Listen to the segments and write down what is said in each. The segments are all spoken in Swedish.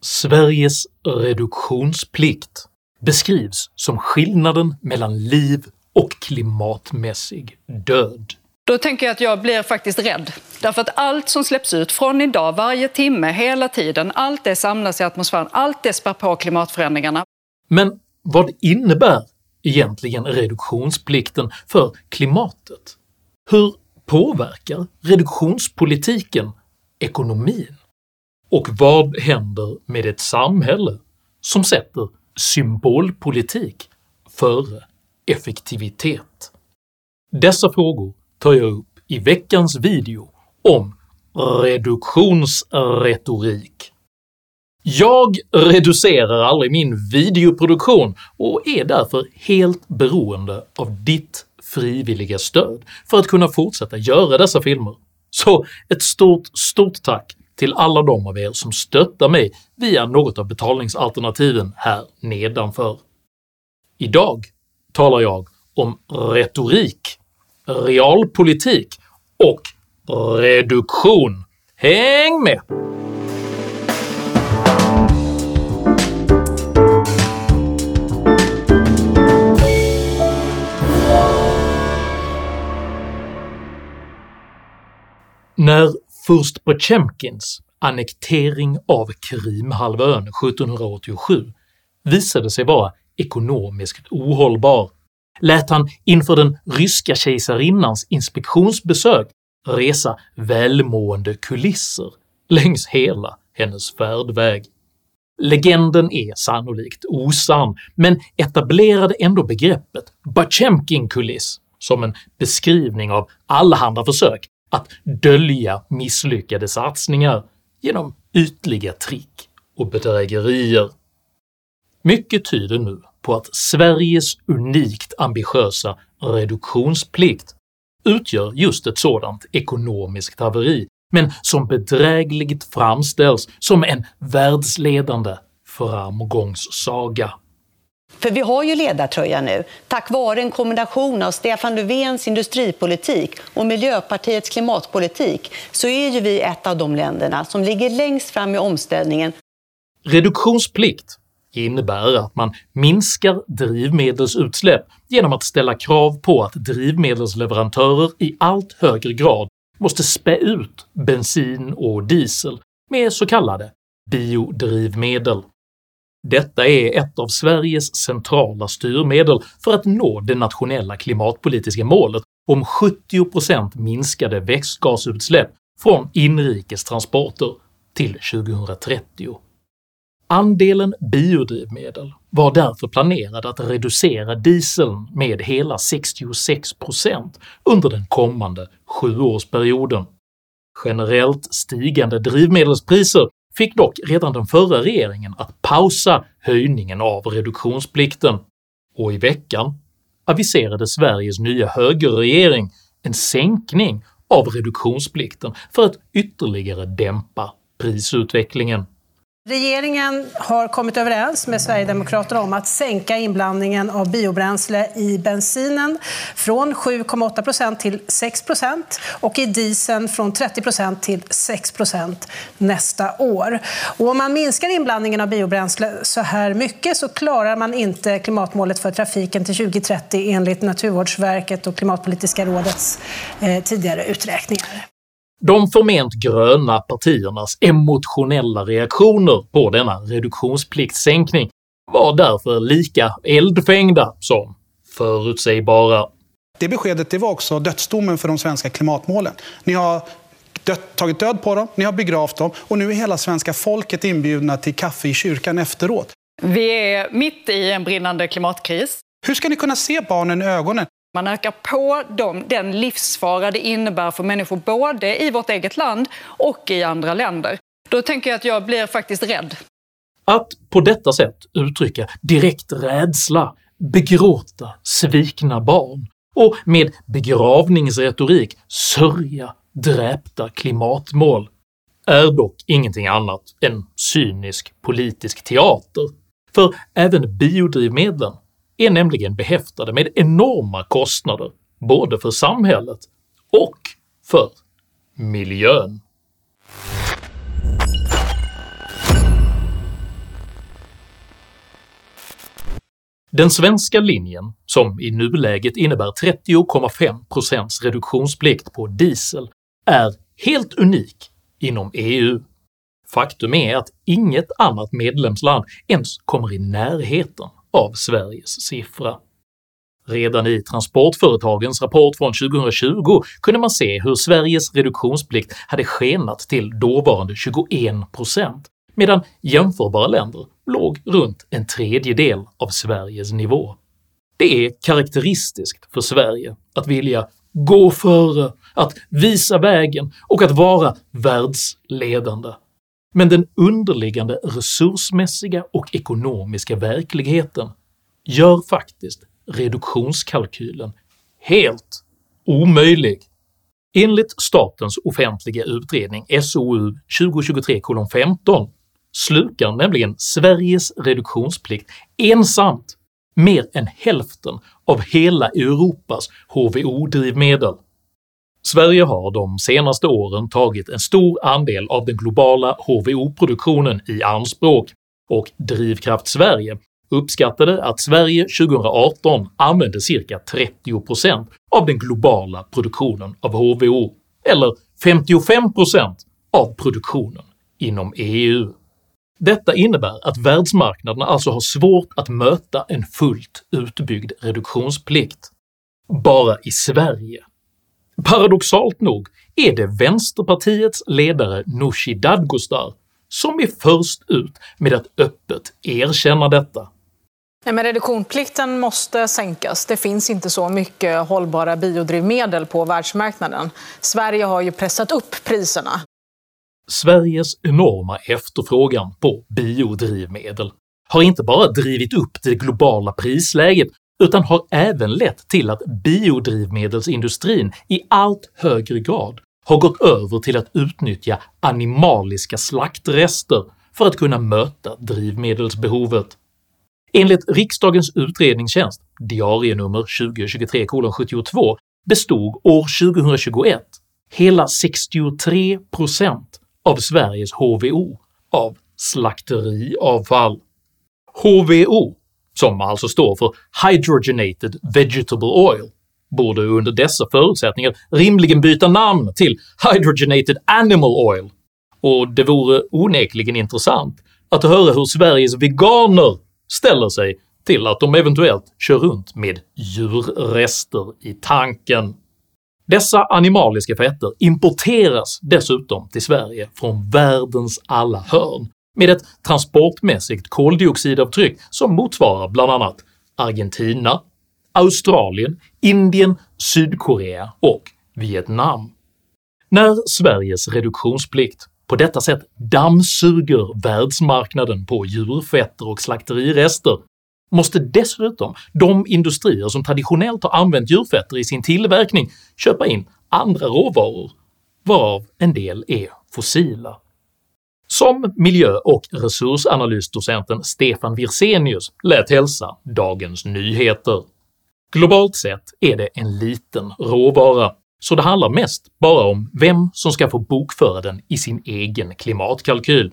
Sveriges reduktionsplikt beskrivs som skillnaden mellan liv och klimatmässig död. Då tänker jag att jag blir faktiskt rädd. Därför att allt som släpps ut från idag, varje timme, hela tiden, allt det samlas i atmosfären, allt det spär på klimatförändringarna. Men vad innebär egentligen reduktionsplikten för klimatet? Hur påverkar reduktionspolitiken ekonomin? Och vad händer med ett samhälle som sätter symbolpolitik före effektivitet? Dessa frågor tar jag upp i veckans video om reduktionsretorik. Jag reducerar aldrig min videoproduktion och är därför helt beroende av ditt frivilliga stöd för att kunna fortsätta göra dessa filmer, så ett stort stort tack till alla de av er som stöttar mig via något av betalningsalternativen här nedanför. Idag talar jag om retorik, realpolitik och reduktion. Häng med! När furst Potemkins annektering av Krimhalvön 1787 visade sig vara ekonomiskt ohållbar lät han inför den ryska kejsarinnans inspektionsbesök resa välmående kulisser längs hela hennes färdväg. Legenden är sannolikt osann, men etablerade ändå begreppet “Batjemkin-kuliss” som en beskrivning av allehanda försök att dölja misslyckade satsningar genom ytliga trick och bedrägerier. Mycket tyder nu på att Sveriges unikt ambitiösa reduktionsplikt utgör just ett sådant ekonomiskt haveri, men som bedrägligt framställs som en världsledande framgångssaga. För vi har ju ledartröja nu, tack vare en kombination av Stefan Löfvens industripolitik och Miljöpartiets klimatpolitik så är ju vi ett av de länderna som ligger längst fram i omställningen. Reduktionsplikt innebär att man minskar drivmedelsutsläpp genom att ställa krav på att drivmedelsleverantörer i allt högre grad måste spä ut bensin och diesel med så kallade biodrivmedel. Detta är ett av Sveriges centrala styrmedel för att nå det nationella klimatpolitiska målet om 70% minskade växtgasutsläpp från inrikes transporter till 2030. Andelen biodrivmedel var därför planerad att reducera dieseln med hela 66% under den kommande sjuårsperioden. Generellt stigande drivmedelspriser fick dock redan den förra regeringen att pausa höjningen av reduktionsplikten, och i veckan aviserade Sveriges nya högerregering en sänkning av reduktionsplikten för att ytterligare dämpa prisutvecklingen. Regeringen har kommit överens med Sverigedemokraterna om att sänka inblandningen av biobränsle i bensinen från 7,8 procent till 6 procent och i dieseln från 30 procent till 6 procent nästa år. Och om man minskar inblandningen av biobränsle så här mycket så klarar man inte klimatmålet för trafiken till 2030 enligt Naturvårdsverket och Klimatpolitiska rådets eh, tidigare uträkningar. De förment gröna partiernas emotionella reaktioner på denna reduktionspliktssänkning var därför lika eldfängda som förutsägbara. Det beskedet det var också dödsdomen för de svenska klimatmålen. Ni har dött, tagit död på dem, ni har begravt dem och nu är hela svenska folket inbjudna till kaffe i kyrkan efteråt. Vi är mitt i en brinnande klimatkris. Hur ska ni kunna se barnen i ögonen man ökar på dem, den livsfara det innebär för människor både i vårt eget land och i andra länder. Då tänker jag att jag blir faktiskt rädd. Att på detta sätt uttrycka direkt rädsla, begråta svikna barn och med begravningsretorik sörja dräpta klimatmål är dock ingenting annat än cynisk politisk teater, för även biodrivmedlen är nämligen behäftade med enorma kostnader både för samhället och för miljön. Den svenska linjen, som i nuläget innebär 30,5% reduktionsplikt på diesel, är helt unik inom EU. Faktum är att inget annat medlemsland ens kommer i närheten av Sveriges siffra. Redan i Transportföretagens rapport från 2020 kunde man se hur Sveriges reduktionsplikt hade skenat till dåvarande 21% medan jämförbara länder låg runt en tredjedel av Sveriges nivå. Det är karaktäristiskt för Sverige att vilja gå före, att visa vägen och att vara världsledande. Men den underliggande resursmässiga och ekonomiska verkligheten gör faktiskt reduktionskalkylen helt omöjlig. Enligt statens offentliga utredning SOU 2023:15 slukar nämligen Sveriges reduktionsplikt ensamt mer än hälften av hela Europas HVO-drivmedel. Sverige har de senaste åren tagit en stor andel av den globala HVO-produktionen i anspråk och Drivkraft Sverige uppskattade att Sverige 2018 använde cirka 30% av den globala produktionen av HVO, eller 55% av produktionen inom EU. Detta innebär att världsmarknaderna alltså har svårt att möta en fullt utbyggd reduktionsplikt. Bara i Sverige. Paradoxalt nog är det Vänsterpartiets ledare Nooshi Dadgostar som är först ut med att öppet erkänna detta. men reduktionsplikten måste sänkas. Det finns inte så mycket hållbara biodrivmedel på världsmarknaden. Sverige har ju pressat upp priserna. Sveriges enorma efterfrågan på biodrivmedel har inte bara drivit upp det globala prisläget utan har även lett till att biodrivmedelsindustrin i allt högre grad har gått över till att utnyttja animaliska slaktrester för att kunna möta drivmedelsbehovet. Enligt riksdagens utredningstjänst diarienummer 2023:72 bestod år 2021 hela 63% av Sveriges HVO av slakteriavfall. HVO, som alltså står för “Hydrogenated Vegetable Oil”, borde under dessa förutsättningar rimligen byta namn till “Hydrogenated Animal Oil” och det vore onekligen intressant att höra hur Sveriges veganer ställer sig till att de eventuellt kör runt med djurrester i tanken. Dessa animaliska fetter importeras dessutom till Sverige från världens alla hörn med ett transportmässigt koldioxidavtryck som motsvarar bland annat Argentina, Australien, Indien, Sydkorea och Vietnam. När Sveriges reduktionsplikt på detta sätt dammsuger världsmarknaden på djurfetter och slakterirester måste dessutom de industrier som traditionellt har använt djurfetter i sin tillverkning köpa in andra råvaror, varav en del är fossila. Som miljö och resursanalysdocenten Stefan Wirsenius lät hälsa Dagens Nyheter. Globalt sett är det en liten råvara, så det handlar mest bara om vem som ska få bokföra den i sin egen klimatkalkyl.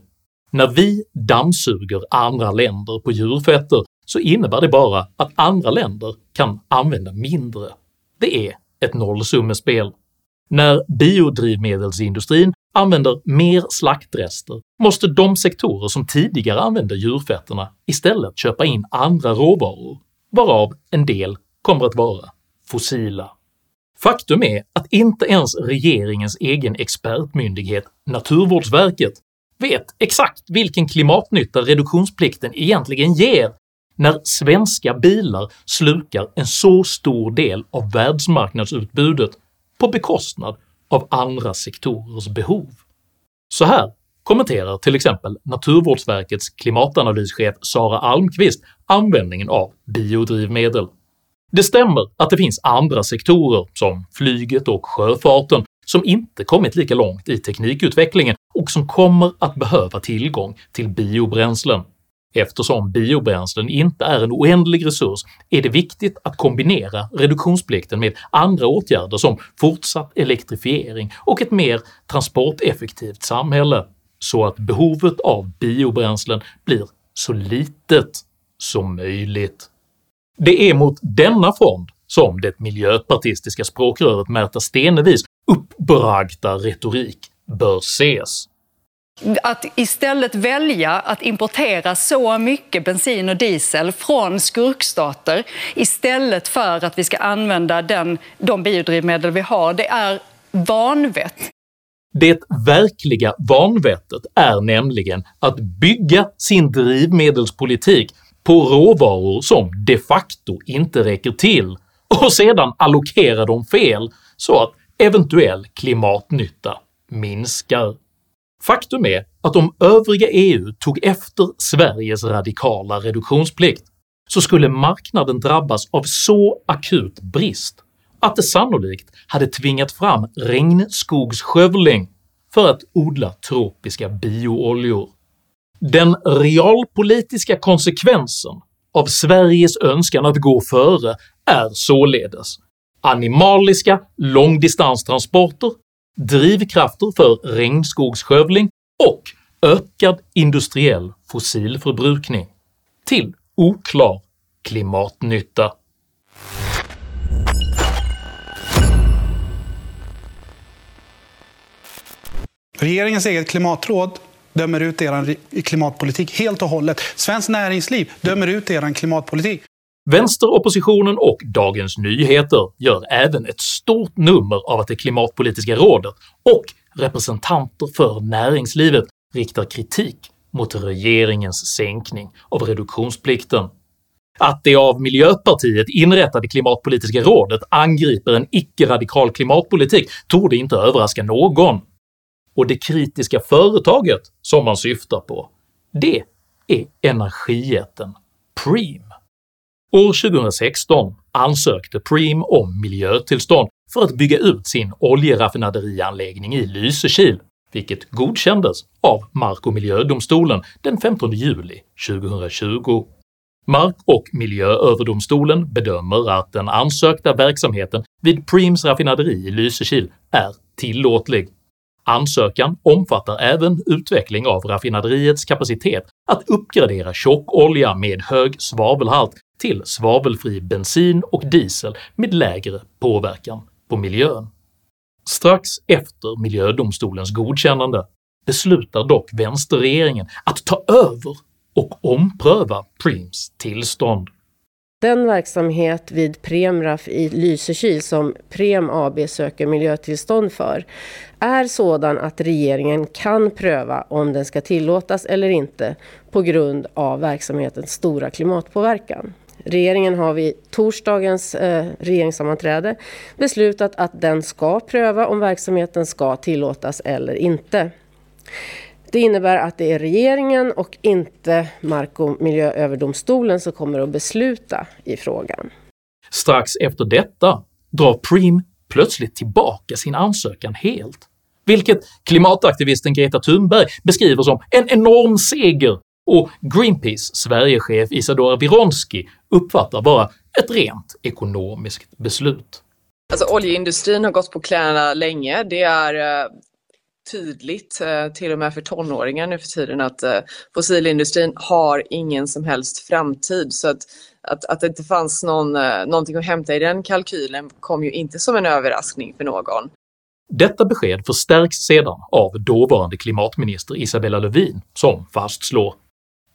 När vi dammsuger andra länder på djurfetter så innebär det bara att andra länder kan använda mindre. Det är ett nollsummespel. När biodrivmedelsindustrin använder mer slaktrester måste de sektorer som tidigare använde djurfetterna istället köpa in andra råvaror, varav en del kommer att vara fossila. Faktum är att inte ens regeringens egen expertmyndighet Naturvårdsverket vet exakt vilken klimatnytta reduktionsplikten egentligen ger när svenska bilar slukar en så stor del av världsmarknadsutbudet på bekostnad av andra sektorers behov. Så här kommenterar till exempel Naturvårdsverkets klimatanalyschef Sara Almqvist användningen av biodrivmedel. Det stämmer att det finns andra sektorer, som flyget och sjöfarten, som inte kommit lika långt i teknikutvecklingen och som kommer att behöva tillgång till biobränslen. Eftersom biobränslen inte är en oändlig resurs är det viktigt att kombinera reduktionsplikten med andra åtgärder som fortsatt elektrifiering och ett mer transporteffektivt samhälle, så att behovet av biobränslen blir så litet som möjligt. Det är mot denna fond som det miljöpartistiska språkröret Märta Stenevis uppbragta retorik bör ses. Att istället välja att importera så mycket bensin och diesel från skurkstater istället för att vi ska använda den, de biodrivmedel vi har, det är vanvett. Det verkliga vanvettet är nämligen att bygga sin drivmedelspolitik på råvaror som de facto inte räcker till och sedan allokera dem fel så att eventuell klimatnytta minskar. Faktum är att om övriga EU tog efter Sveriges radikala reduktionsplikt så skulle marknaden drabbas av så akut brist att det sannolikt hade tvingat fram regnskogsskövling för att odla tropiska biooljor. Den realpolitiska konsekvensen av Sveriges önskan att gå före är således animaliska långdistanstransporter, drivkrafter för regnskogsskövling och ökad industriell fossilförbrukning till oklar klimatnytta. Regeringens eget klimatråd dömer ut er klimatpolitik helt och hållet. Svenskt Näringsliv dömer ut er klimatpolitik. Vänsteroppositionen och Dagens Nyheter gör även ett stort nummer av att det klimatpolitiska rådet och representanter för näringslivet riktar kritik mot regeringens sänkning av reduktionsplikten. Att det av Miljöpartiet inrättade klimatpolitiska rådet angriper en icke-radikal klimatpolitik torde inte överraska någon, och det kritiska företaget som man syftar på, det är energijätten Preem. År 2016 ansökte Preem om miljötillstånd för att bygga ut sin oljeraffinaderianläggning i Lysekil, vilket godkändes av Mark och miljödomstolen den 15 juli 2020. Mark och miljööverdomstolen bedömer att den ansökta verksamheten vid Preems raffinaderi i Lysekil är tillåtlig Ansökan omfattar även utveckling av raffinaderiets kapacitet att uppgradera tjockolja med hög svavelhalt till svavelfri bensin och diesel med lägre påverkan på miljön. Strax efter miljödomstolens godkännande beslutar dock vänsterregeringen att ta över och ompröva Preems tillstånd. Den verksamhet vid Premraf i Lysekil som Prem AB söker miljötillstånd för är sådan att regeringen kan pröva om den ska tillåtas eller inte på grund av verksamhetens stora klimatpåverkan. Regeringen har vid torsdagens eh, regeringssammanträde beslutat att den ska pröva om verksamheten ska tillåtas eller inte. Det innebär att det är regeringen och inte Mark och miljööverdomstolen som kommer att besluta i frågan. Strax efter detta drar Preem plötsligt tillbaka sin ansökan helt, vilket klimataktivisten Greta Thunberg beskriver som en enorm seger och Greenpeace Sverigechef Isadora Vironski uppfattar bara ett rent ekonomiskt beslut. Alltså oljeindustrin har gått på knäna länge. Det är eh, tydligt, eh, till och med för tonåringar nu för tiden, att eh, fossilindustrin har ingen som helst framtid. Så att, att, att det inte fanns någon, någonting att hämta i den kalkylen kom ju inte som en överraskning för någon. Detta besked förstärks sedan av dåvarande klimatminister Isabella Lövin som fastslår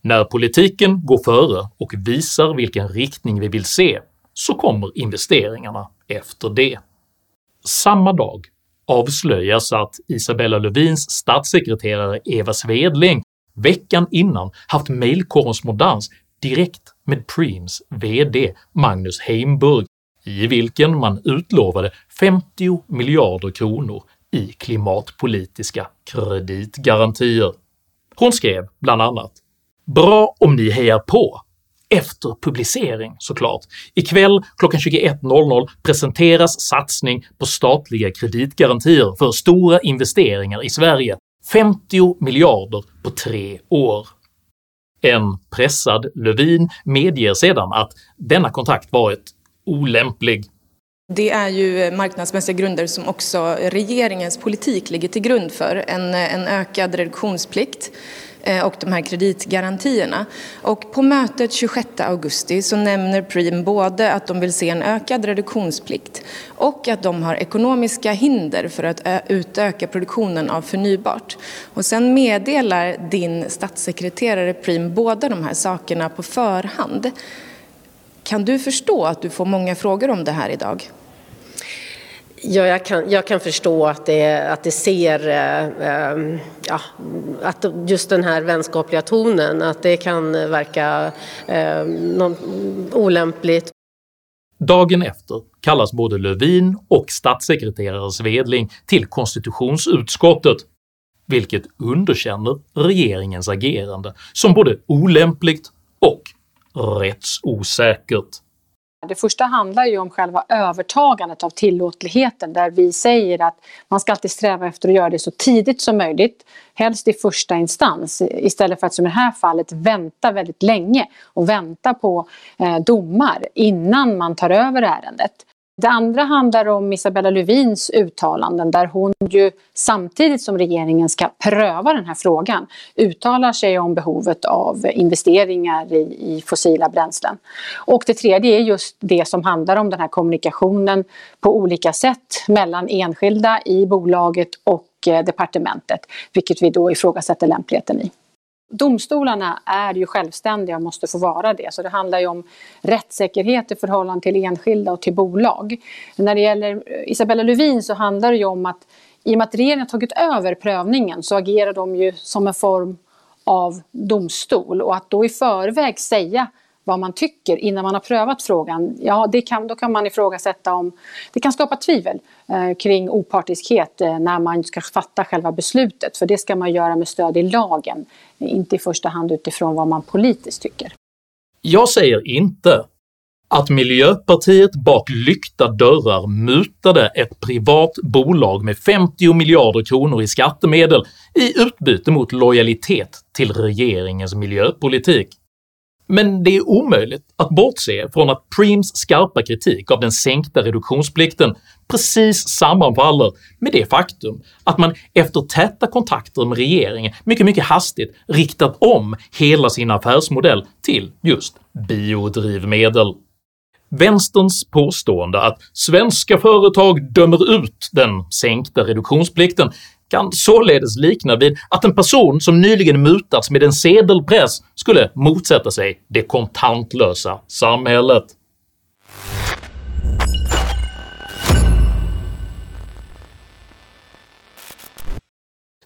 “När politiken går före och visar vilken riktning vi vill se så kommer investeringarna efter det.” Samma dag avslöjas att Isabella Lövins statssekreterare Eva Svedling veckan innan haft mejlkorrespondens direkt med Preems VD Magnus Heimburg i vilken man utlovade 50 miljarder kronor i klimatpolitiska kreditgarantier. Hon skrev bland annat “Bra om ni hejar på efter publicering såklart. Ikväll klockan 21.00 presenteras satsning på statliga kreditgarantier för stora investeringar i Sverige, 50 miljarder på tre år. En pressad Lövin medger sedan att denna kontakt varit olämplig. Det är ju eh, marknadsmässiga grunder som också regeringens politik ligger till grund för. En, eh, en ökad reduktionsplikt eh, och de här kreditgarantierna. Och på mötet 26 augusti så nämner Preem både att de vill se en ökad reduktionsplikt och att de har ekonomiska hinder för att utöka produktionen av förnybart. Och sen meddelar din statssekreterare Preem båda de här sakerna på förhand. Kan du förstå att du får många frågor om det här idag? Ja, jag kan, jag kan förstå att det, att det ser, eh, ehm, ja, att just den här vänskapliga tonen, att det kan verka eh, någon, olämpligt. Dagen efter kallas både Lövin och statssekreterare Svedling till konstitutionsutskottet, vilket underkänner regeringens agerande som både olämpligt och rättsosäkert. Det första handlar ju om själva övertagandet av tillåtligheten där vi säger att man ska alltid sträva efter att göra det så tidigt som möjligt, helst i första instans istället för att som i det här fallet vänta väldigt länge och vänta på eh, domar innan man tar över ärendet. Det andra handlar om Isabella Lövins uttalanden där hon ju samtidigt som regeringen ska pröva den här frågan uttalar sig om behovet av investeringar i, i fossila bränslen. Och det tredje är just det som handlar om den här kommunikationen på olika sätt mellan enskilda i bolaget och eh, departementet, vilket vi då ifrågasätter lämpligheten i. Domstolarna är ju självständiga och måste få vara det. Så det handlar ju om rättssäkerhet i förhållande till enskilda och till bolag. När det gäller eh, Isabella Lövin så handlar det ju om att i och med att regeringen har tagit över prövningen så agerar de ju som en form av domstol och att då i förväg säga vad man tycker innan man har prövat frågan, ja det kan, då kan man ifrågasätta om det kan skapa tvivel eh, kring opartiskhet eh, när man ska fatta själva beslutet. För det ska man göra med stöd i lagen, inte i första hand utifrån vad man politiskt tycker. Jag säger inte att Miljöpartiet bak lyckta dörrar mutade ett privat bolag med 50 miljarder kronor i skattemedel i utbyte mot lojalitet till regeringens miljöpolitik. Men det är omöjligt att bortse från att Preems skarpa kritik av den sänkta reduktionsplikten precis sammanfaller med det faktum att man efter täta kontakter med regeringen mycket, mycket hastigt riktat om hela sin affärsmodell till just biodrivmedel. Vänsterns påstående att svenska företag dömer ut den sänkta reduktionsplikten kan således likna vid att en person som nyligen mutats med en sedelpress skulle motsätta sig det kontantlösa samhället.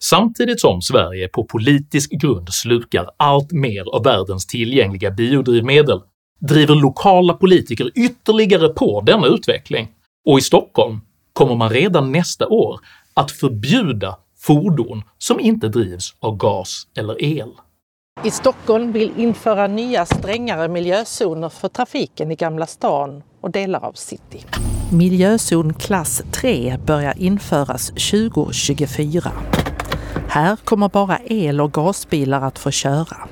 Samtidigt som Sverige på politisk grund slukar allt mer av världens tillgängliga biodrivmedel driver lokala politiker ytterligare på denna utveckling, och i Stockholm kommer man redan nästa år att förbjuda fordon som inte drivs av gas eller el. I Stockholm vill införa nya strängare miljözoner för trafiken i Gamla stan och delar av city. Miljözon klass 3 börjar införas 2024. Här kommer bara el och gasbilar att få köra.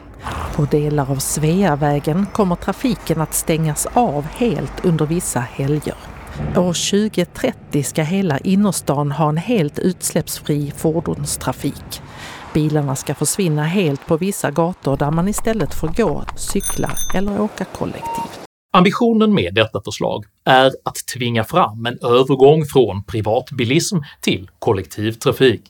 På delar av Sveavägen kommer trafiken att stängas av helt under vissa helger. År 2030 ska hela innerstan ha en helt utsläppsfri fordonstrafik. Bilarna ska försvinna helt på vissa gator där man istället får gå, cykla eller åka kollektivt. Ambitionen med detta förslag är att tvinga fram en övergång från privatbilism till kollektivtrafik.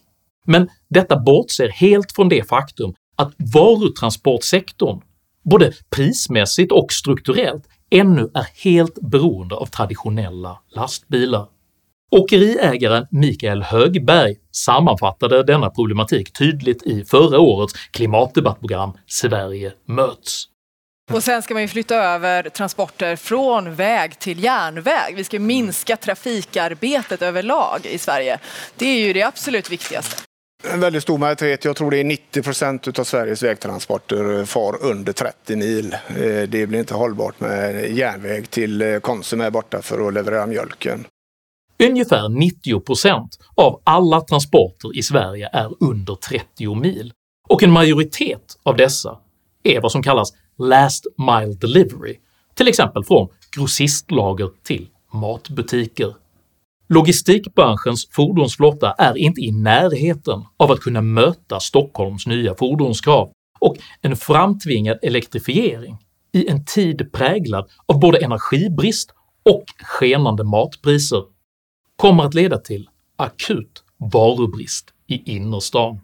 Men detta bortser helt från det faktum att varutransportsektorn, både prismässigt och strukturellt, ännu är helt beroende av traditionella lastbilar. Åkeriägaren Mikael Högberg sammanfattade denna problematik tydligt i förra årets klimatdebattprogram “Sverige möts”. Och sen ska man ju flytta över transporter från väg till järnväg. Vi ska minska trafikarbetet överlag i Sverige. Det är ju det absolut viktigaste. En väldigt stor majoritet, jag tror det är 90 procent av Sveriges vägtransporter far under 30 mil. Eh, det blir inte hållbart med järnväg till eh, Konsum är borta för att leverera mjölken. Ungefär 90 procent av alla transporter i Sverige är under 30 mil, och en majoritet av dessa är vad som kallas “last mile delivery”, till exempel från grossistlager till matbutiker. Logistikbranschens fordonsflotta är inte i närheten av att kunna möta Stockholms nya fordonskrav, och en framtvingad elektrifiering i en tid präglad av både energibrist och skenande matpriser kommer att leda till akut varubrist i innerstan.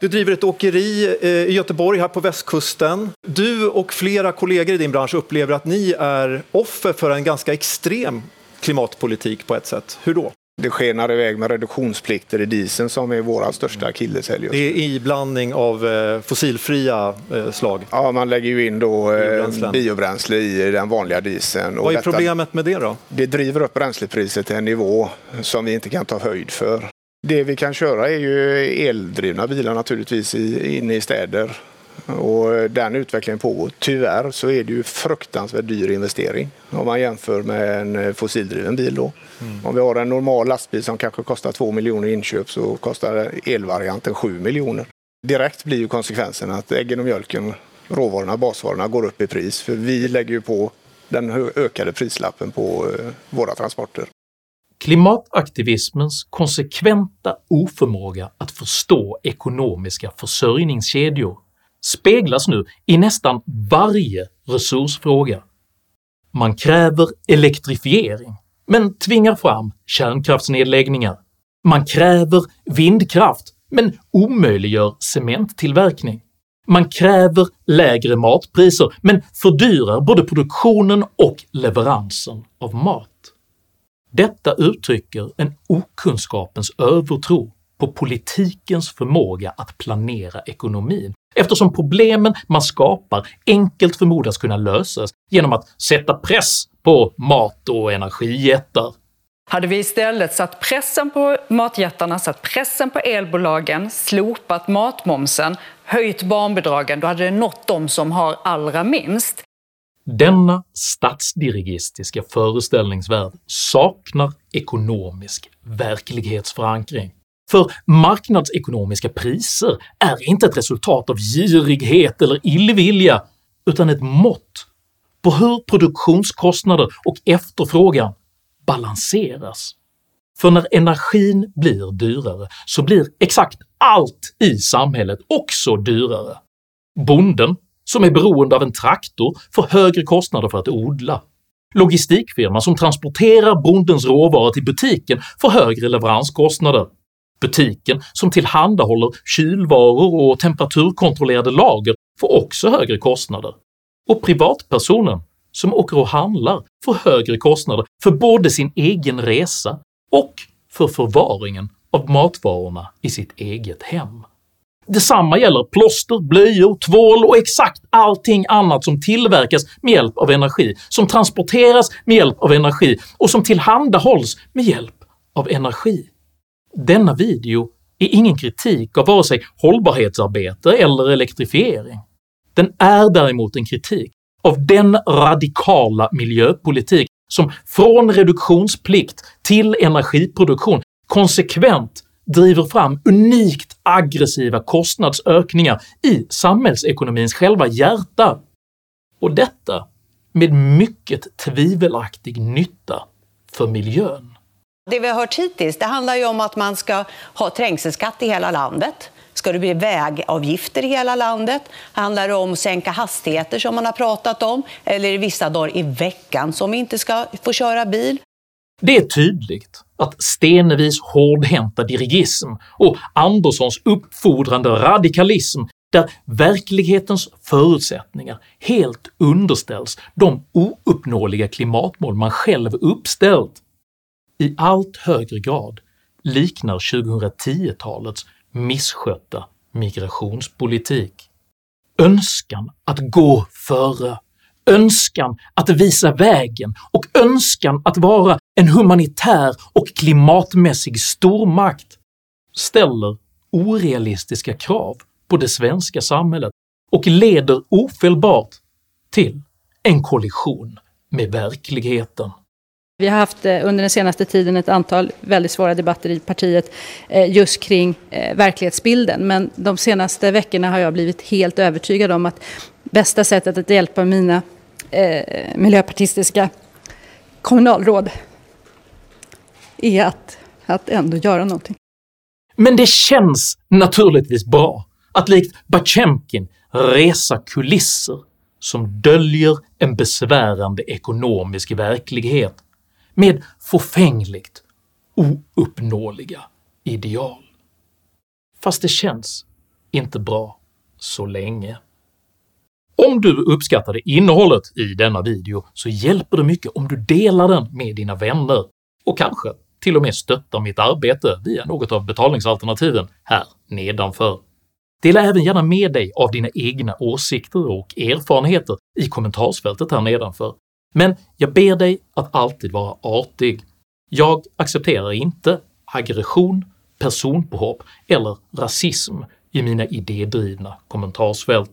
Du driver ett åkeri eh, i Göteborg här på västkusten. Du och flera kollegor i din bransch upplever att ni är offer för en ganska extrem klimatpolitik på ett sätt. Hur då? Det skenar iväg med reduktionsplikter i dieseln som är våra största akilleshäl Det är iblandning av eh, fossilfria eh, slag? Ja, man lägger ju in då biobränsle, biobränsle i den vanliga dieseln. Vad är detta, problemet med det då? Det driver upp bränslepriset till en nivå som vi inte kan ta höjd för. Det vi kan köra är ju eldrivna bilar naturligtvis inne i städer och den utvecklingen pågår. Tyvärr så är det ju fruktansvärt dyr investering om man jämför med en fossildriven bil. Då. Mm. Om vi har en normal lastbil som kanske kostar 2 miljoner i inköp så kostar elvarianten 7 miljoner. Direkt blir ju konsekvensen att äggen och mjölken, råvarorna, basvarorna går upp i pris för vi lägger ju på den ökade prislappen på eh, våra transporter. Klimataktivismens konsekventa oförmåga att förstå ekonomiska försörjningskedjor speglas nu i nästan varje resursfråga. Man kräver elektrifiering, men tvingar fram kärnkraftsnedläggningar. Man kräver vindkraft, men omöjliggör cementtillverkning. Man kräver lägre matpriser, men fördyrar både produktionen och leveransen av mat. Detta uttrycker en okunskapens övertro på politikens förmåga att planera ekonomin eftersom problemen man skapar enkelt förmodas kunna lösas genom att sätta press på mat och energijättar. Hade vi istället satt pressen på matjättarna, satt pressen på elbolagen, slopat matmomsen, höjt barnbidragen, då hade det nått de som har allra minst. Denna statsdirigistiska föreställningsvärld saknar ekonomisk verklighetsförankring. För marknadsekonomiska priser är inte ett resultat av girighet eller illvilja utan ett mått på hur produktionskostnader och efterfrågan balanseras. För när energin blir dyrare så blir exakt allt i samhället också dyrare. Bonden som är beroende av en traktor får högre kostnader för att odla. Logistikfirman som transporterar bondens råvaror till butiken får högre leveranskostnader. Butiken som tillhandahåller kylvaror och temperaturkontrollerade lager får också högre kostnader. Och privatpersonen som åker och handlar får högre kostnader för både sin egen resa och för förvaringen av matvarorna i sitt eget hem. Detsamma gäller plåster, blöjor, tvål och exakt allting annat som tillverkas med hjälp av energi, som transporteras med hjälp av energi och som tillhandahålls med hjälp av energi. Denna video är ingen kritik av vare sig hållbarhetsarbete eller elektrifiering. Den är däremot en kritik av den radikala miljöpolitik som från reduktionsplikt till energiproduktion konsekvent driver fram unikt aggressiva kostnadsökningar i samhällsekonomins själva hjärta, och detta med mycket tvivelaktig nytta för miljön. Det vi har hört hittills det handlar ju om att man ska ha trängselskatt i hela landet. Ska det bli vägavgifter i hela landet? Handlar det om att sänka hastigheter som man har pratat om? Eller är det vissa dagar i veckan som vi inte ska få köra bil? Det är tydligt att Stenevis hårdhänta dirigism och Anderssons uppfordrande radikalism där verklighetens förutsättningar helt underställs de ouppnåeliga klimatmål man själv uppställt i allt högre grad liknar 2010-talets misskötta migrationspolitik. Önskan att gå före, önskan att visa vägen och önskan att vara en humanitär och klimatmässig stormakt ställer orealistiska krav på det svenska samhället och leder ofelbart till en kollision med verkligheten. Vi har haft eh, under den senaste tiden ett antal väldigt svåra debatter i partiet eh, just kring eh, verklighetsbilden. Men de senaste veckorna har jag blivit helt övertygad om att bästa sättet att hjälpa mina miljöpartistiska kommunalråd är att, att ändå göra någonting. Men det känns naturligtvis bra att likt Batjemkin resa kulisser som döljer en besvärande ekonomisk verklighet med förfängligt ouppnåeliga ideal. Fast det känns inte bra så länge. Om du uppskattade innehållet i denna video så hjälper det mycket om du delar den med dina vänner och kanske till och med stöttar mitt arbete via något av betalningsalternativen här nedanför. Dela även gärna med dig av dina egna åsikter och erfarenheter i kommentarsfältet här nedanför, men jag ber dig att alltid vara artig. Jag accepterar inte aggression, personpåhopp eller rasism i mina idédrivna kommentarsfält.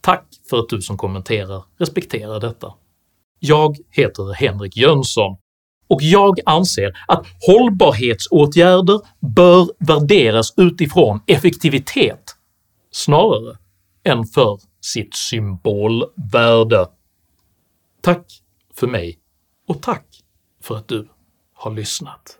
Tack för att du som kommenterar respekterar detta. Jag heter Henrik Jönsson och jag anser att hållbarhetsåtgärder bör värderas utifrån effektivitet snarare än för sitt symbolvärde. Tack för mig och tack för att du har lyssnat.